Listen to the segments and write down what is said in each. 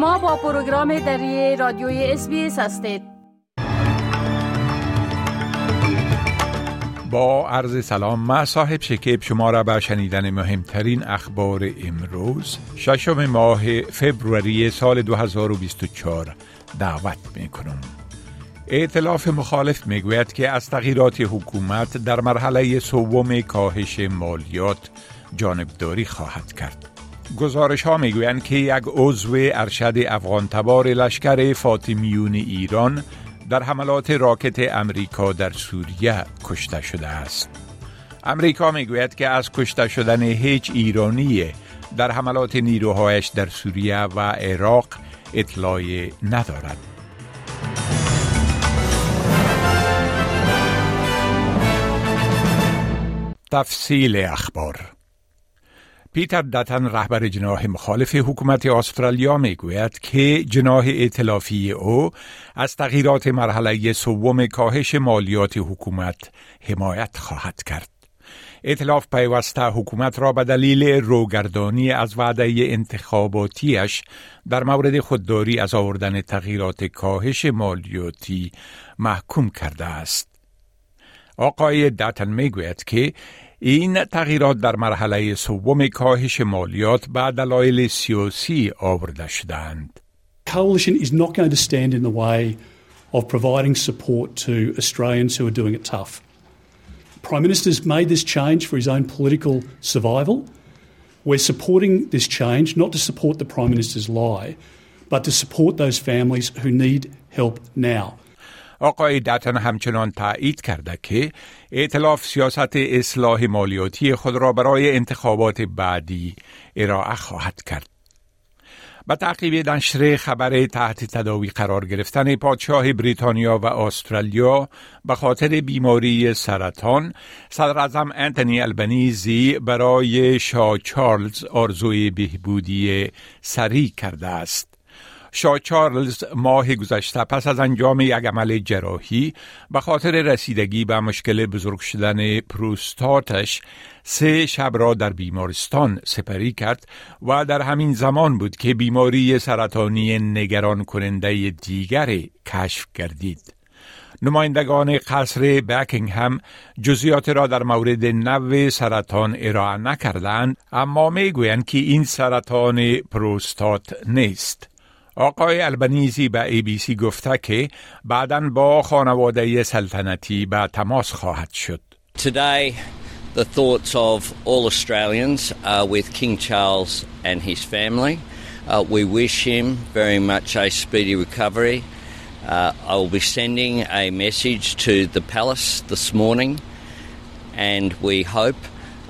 شما با پروگرام دری رادیوی اس هستید با عرض سلام ما صاحب شکیب شما را به شنیدن مهمترین اخبار امروز ششم ماه فبروری سال 2024 دعوت می کنم. ائتلاف مخالف می‌گوید که از تغییرات حکومت در مرحله سوم کاهش مالیات جانبداری خواهد کرد. گزارش ها می‌گویند که یک عضو ارشد افغان تبار لشکر فاطمیون ایران در حملات راکت امریکا در سوریه کشته شده است. امریکا می‌گوید که از کشته شدن هیچ ایرانی در حملات نیروهایش در سوریه و عراق اطلاعی ندارد. تفصیل اخبار پیتر دتن رهبر جناح مخالف حکومت استرالیا می گوید که جناح ائتلافی او از تغییرات مرحله سوم کاهش مالیات حکومت حمایت خواهد کرد. اطلاف پیوسته حکومت را به دلیل روگردانی از وعده انتخاباتیش در مورد خودداری از آوردن تغییرات کاهش مالیاتی محکوم کرده است. آقای داتن می گوید که این تغییرات در مرحله سوم کاهش مالیات به دلایل سیاسی آورده شدند. Coalition is not going to stand in the way of providing support to Australians who are doing it tough. Prime Minister's made this change for his own political survival. We're supporting this change not to support the Prime Minister's lie, but to support those families who need help now. آقای دتن همچنان تایید کرده که ائتلاف سیاست اصلاح مالیاتی خود را برای انتخابات بعدی ارائه خواهد کرد. به تعقیب نشر خبر تحت تداوی قرار گرفتن پادشاه بریتانیا و استرالیا به خاطر بیماری سرطان صدر اعظم انتونی البنیزی برای شاه چارلز آرزوی بهبودی سریع کرده است. شاه چارلز ماه گذشته پس از انجام یک عمل جراحی به خاطر رسیدگی به مشکل بزرگ شدن پروستاتش سه شب را در بیمارستان سپری کرد و در همین زمان بود که بیماری سرطانی نگران کننده دیگری کشف گردید. نمایندگان قصر بکینگ هم جزیات را در مورد نو سرطان ارائه نکردند اما می‌گویند که این سرطان پروستات نیست. آقای البنیزی به ای بی سی گفته که بعدا با خانواده سلطنتی به تماس خواهد شد. Today the thoughts of all Australians are with King Charles and his family. Uh, we wish him very much a speedy recovery. Uh, I will be sending a message to the palace this morning, and we hope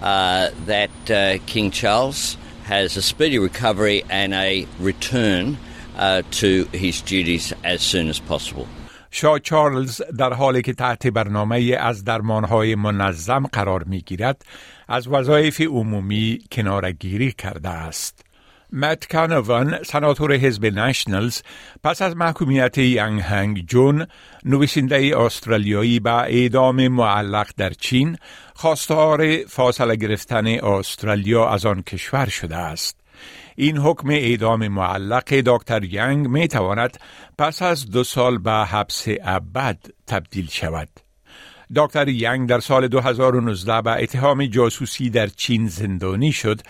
uh, that uh, King Charles has a speedy recovery and a return uh, to his duties as soon as possible. چارلز در حالی که تحت برنامه از درمانهای منظم قرار می گیرد از وظایف عمومی کنارگیری کرده است. مت کانوان سناتور حزب نشنلز پس از محکومیت ینگ هنگ جون نویسنده استرالیایی به اعدام معلق در چین خواستار فاصله گرفتن استرالیا از آن کشور شده است. این حکم اعدام معلق دکتر ینگ می تواند پس از دو سال به حبس ابد تبدیل شود. دکتر ینگ در سال 2019 به اتهام جاسوسی در چین زندانی شد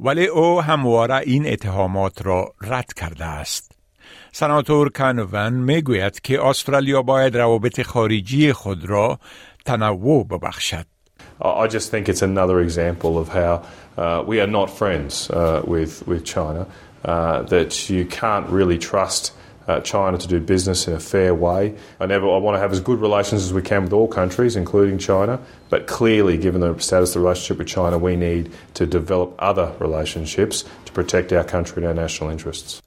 ولی او همواره این اتهامات را رد کرده است. سناتور کانوون می گوید که استرالیا باید روابط خارجی خود را تنوع ببخشد. I just think it's another example of how uh, we are not friends uh, with, with China, uh, that you can't really trust uh, China to do business in a fair way. I, never, I want to have as good relations as we can with all countries, including China, but clearly, given the status of the relationship with China, we need to develop other relationships to protect our country and our national interests.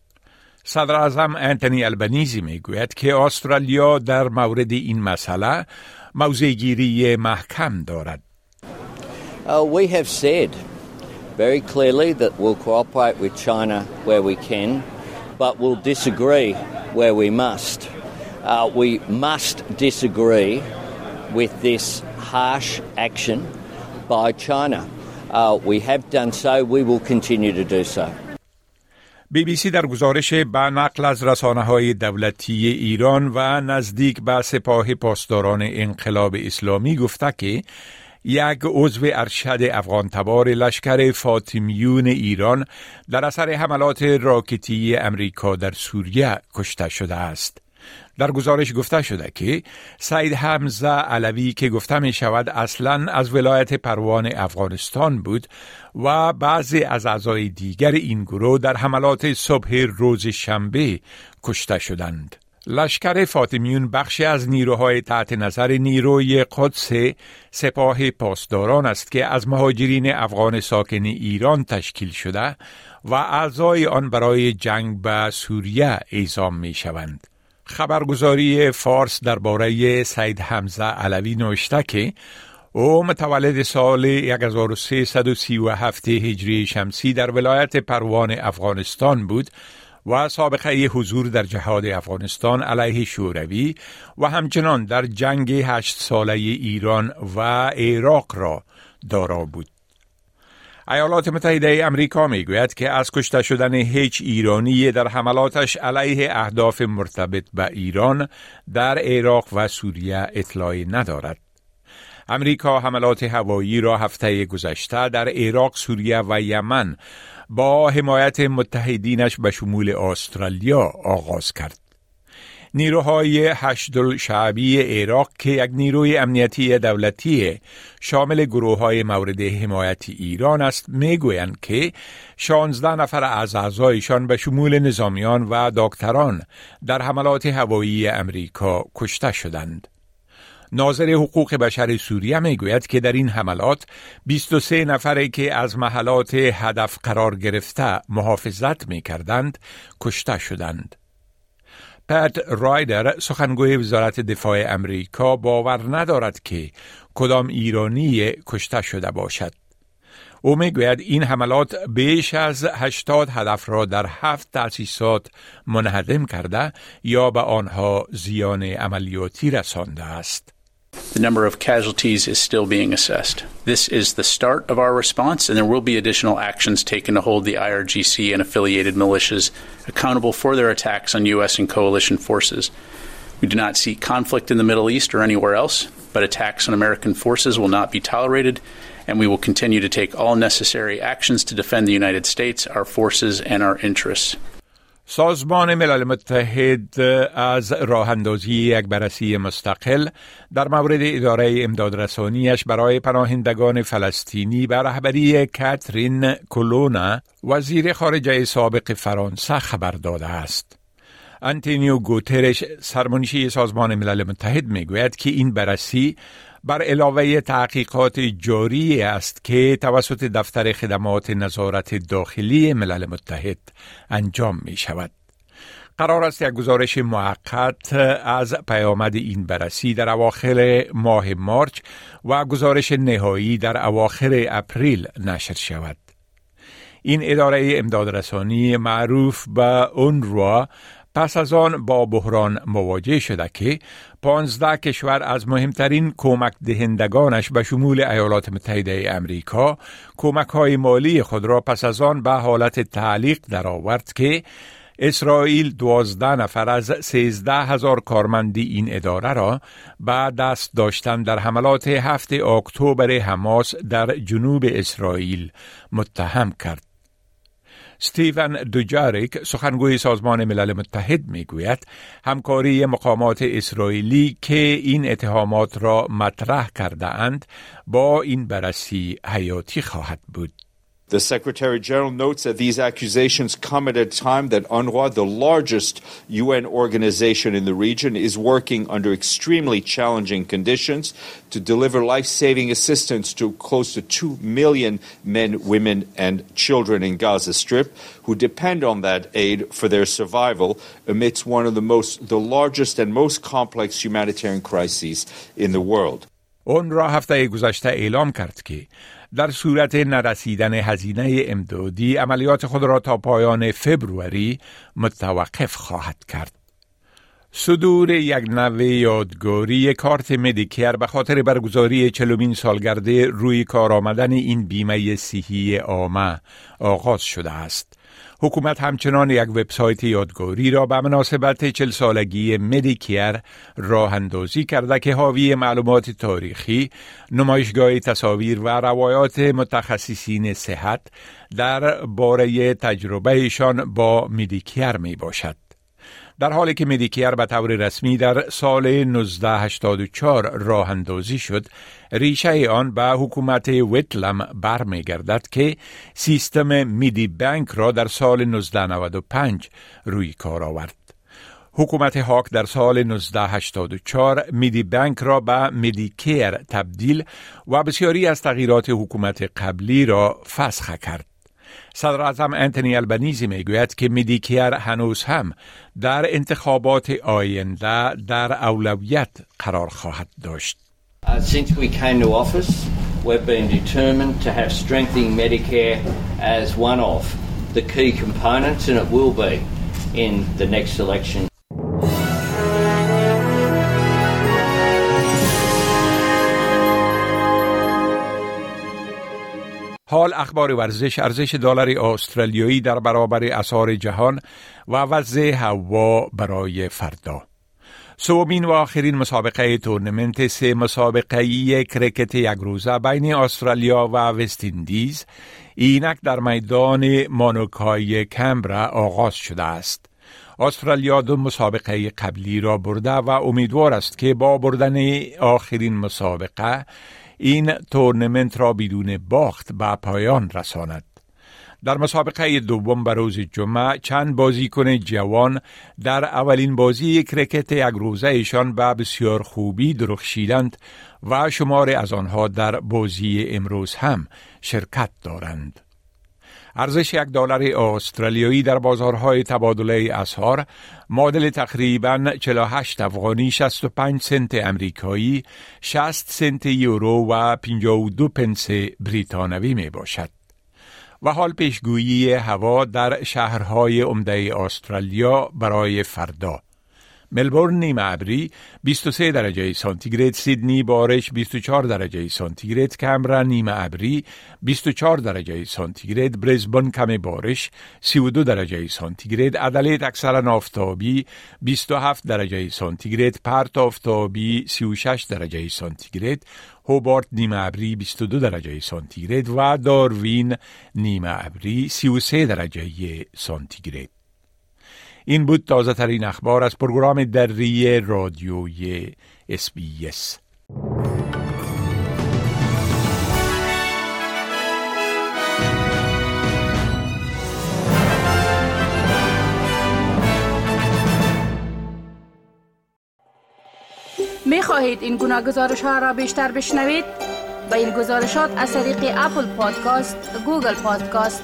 صدر اعظم انتونی البنیزی میگوید که استرالیا در مورد این مسئله موضعگیری محکم دارد. Uh, we have said very clearly that we'll cooperate with China where we can, but we'll disagree where we must. Uh, we must disagree with this harsh action by China. Uh, we have done so, we will continue to do so. بی بی سی در گزارش به نقل از رسانه های دولتی ایران و نزدیک به سپاه پاسداران انقلاب اسلامی گفته که یک عضو ارشد افغان تبار لشکر فاطمیون ایران در اثر حملات راکتی امریکا در سوریه کشته شده است. در گزارش گفته شده که سید حمزه علوی که گفته می شود اصلا از ولایت پروان افغانستان بود و بعضی از اعضای دیگر این گروه در حملات صبح روز شنبه کشته شدند. لشکر فاطمیون بخشی از نیروهای تحت نظر نیروی قدس سپاه پاسداران است که از مهاجرین افغان ساکن ایران تشکیل شده و اعضای آن برای جنگ به سوریه اعزام می شوند. خبرگزاری فارس درباره سید حمزه علوی نوشته که او متولد سال 1337 هجری شمسی در ولایت پروان افغانستان بود و سابقه حضور در جهاد افغانستان علیه شوروی و همچنان در جنگ هشت ساله ایران و عراق را دارا بود. ایالات متحده امریکا می گوید که از کشته شدن هیچ ایرانی در حملاتش علیه اهداف مرتبط به ایران در عراق و سوریه اطلاعی ندارد. امریکا حملات هوایی را هفته گذشته در عراق، سوریه و یمن با حمایت متحدینش به شمول استرالیا آغاز کرد. نیروهای هشت شعبی عراق که یک نیروی امنیتی دولتی شامل گروه های مورد حمایت ایران است می‌گویند که 16 نفر از اعضایشان به شمول نظامیان و دکتران در حملات هوایی امریکا کشته شدند. ناظر حقوق بشر سوریه می گوید که در این حملات 23 نفری که از محلات هدف قرار گرفته محافظت می کردند کشته شدند. پت رایدر سخنگوی وزارت دفاع امریکا باور ندارد که کدام ایرانی کشته شده باشد. او می‌گوید این حملات بیش از 80 هدف را در هفت تأسیسات منهدم کرده یا به آنها زیان عملیاتی رسانده است. The number of casualties is still being assessed. This is the start of our response, and there will be additional actions taken to hold the IRGC and affiliated militias accountable for their attacks on U.S. and coalition forces. We do not see conflict in the Middle East or anywhere else, but attacks on American forces will not be tolerated, and we will continue to take all necessary actions to defend the United States, our forces, and our interests. سازمان ملل متحد از راه اندازی یک بررسی مستقل در مورد اداره امدادرسانیش برای پناهندگان فلسطینی به رهبری کاترین کولونا وزیر خارجه سابق فرانسه خبر داده است. انتونیو گوترش سرمنشی سازمان ملل متحد می‌گوید که این بررسی بر علاوه تحقیقات جاری است که توسط دفتر خدمات نظارت داخلی ملل متحد انجام می شود. قرار است یک گزارش موقت از پیامد این بررسی در اواخر ماه مارچ و گزارش نهایی در اواخر اپریل نشر شود. این اداره امدادرسانی معروف به اونروا پس از آن با بحران مواجه شده که پانزده کشور از مهمترین کمک دهندگانش به شمول ایالات متحده امریکا کمک های مالی خود را پس از آن به حالت تعلیق درآورد که اسرائیل دوازده نفر از سیزده هزار کارمندی این اداره را به دست داشتن در حملات هفته اکتبر حماس در جنوب اسرائیل متهم کرد. ستیون دوجاریک سخنگوی سازمان ملل متحد می‌گوید همکاری مقامات اسرائیلی که این اتهامات را مطرح کرده اند با این بررسی حیاتی خواهد بود. The Secretary General notes that these accusations come at a time that UNRWA, the largest UN organization in the region, is working under extremely challenging conditions to deliver life saving assistance to close to 2 million men, women, and children in Gaza Strip who depend on that aid for their survival amidst one of the most the largest and most complex humanitarian crises in the world. هفته گذشته اعلام کرد که در صورت نرسیدن هزینه امدادی عملیات خود را تا پایان فبروری متوقف خواهد کرد. صدور یک نوه یادگاری کارت مدیکر به خاطر برگزاری چلومین سالگرد روی کار آمدن این بیمه صحی عامه آغاز شده است. حکومت همچنان یک وبسایت یادگاری را به مناسبت چل سالگی مدیکیر راه اندازی کرده که حاوی معلومات تاریخی، نمایشگاه تصاویر و روایات متخصصین صحت در باره تجربهشان با مدیکیر می باشد. در حالی که مدیکیر به طور رسمی در سال 1984 راه اندازی شد ریشه آن به حکومت ویتلم برمیگردد که سیستم میدی بانک را در سال 1995 روی کار آورد حکومت هاک در سال 1984 میدی بانک را به میدیکیر تبدیل و بسیاری از تغییرات حکومت قبلی را فسخ کرد. صدر اعظم انتونی البنیزی می‌گوید که میدیکیر هنوز هم در انتخابات آینده در اولویت قرار خواهد داشت. Uh, since we came to office, we've been determined to have strengthening Medicare as one of the key components, and it will be in the next election. حال اخبار ورزش ارزش دلار استرالیایی در برابر اسعار جهان و وضع هوا برای فردا سومین و آخرین مسابقه تورنمنت سه مسابقه کرکت یک روزه بین استرالیا و وست اندیز اینک در میدان مانوکای کمبرا آغاز شده است. استرالیا دو مسابقه قبلی را برده و امیدوار است که با بردن آخرین مسابقه این تورنمنت را بدون باخت به پایان رساند. در مسابقه دوم به روز جمعه چند بازیکن جوان در اولین بازی کرکت یک روزه ایشان به بسیار خوبی درخشیدند و شمار از آنها در بازی امروز هم شرکت دارند. ارزش یک دلار استرالیایی در بازارهای تبادله اسعار معادل تقریبا 48 افغانی 65 سنت امریکایی 60 سنت یورو و 52 پنس بریتانوی می باشد. و حال پیشگویی هوا در شهرهای عمده استرالیا برای فردا ملبورن نیمه ابری 23 درجه سانتیگراد سیدنی بارش 24 درجه سانتیگراد کمبرا نیمه ابری 24 درجه سانتیگراد برزبن کم بارش 32 درجه سانتیگراد ادلید اکثرا آفتابی 27 درجه سانتیگراد پرت آفتابی 36 درجه سانتیگراد هوبارت نیمه ابری 22 درجه سانتیگراد و داروین نیمه ابری 33 درجه سانتیگراد. این بود تازه ترین اخبار از پروگرام دری رادیوی اسبیس می خواهید این گونه گزارش ها را بیشتر بشنوید؟ به این گزارشات از طریق Apple Podcast، Google Podcast،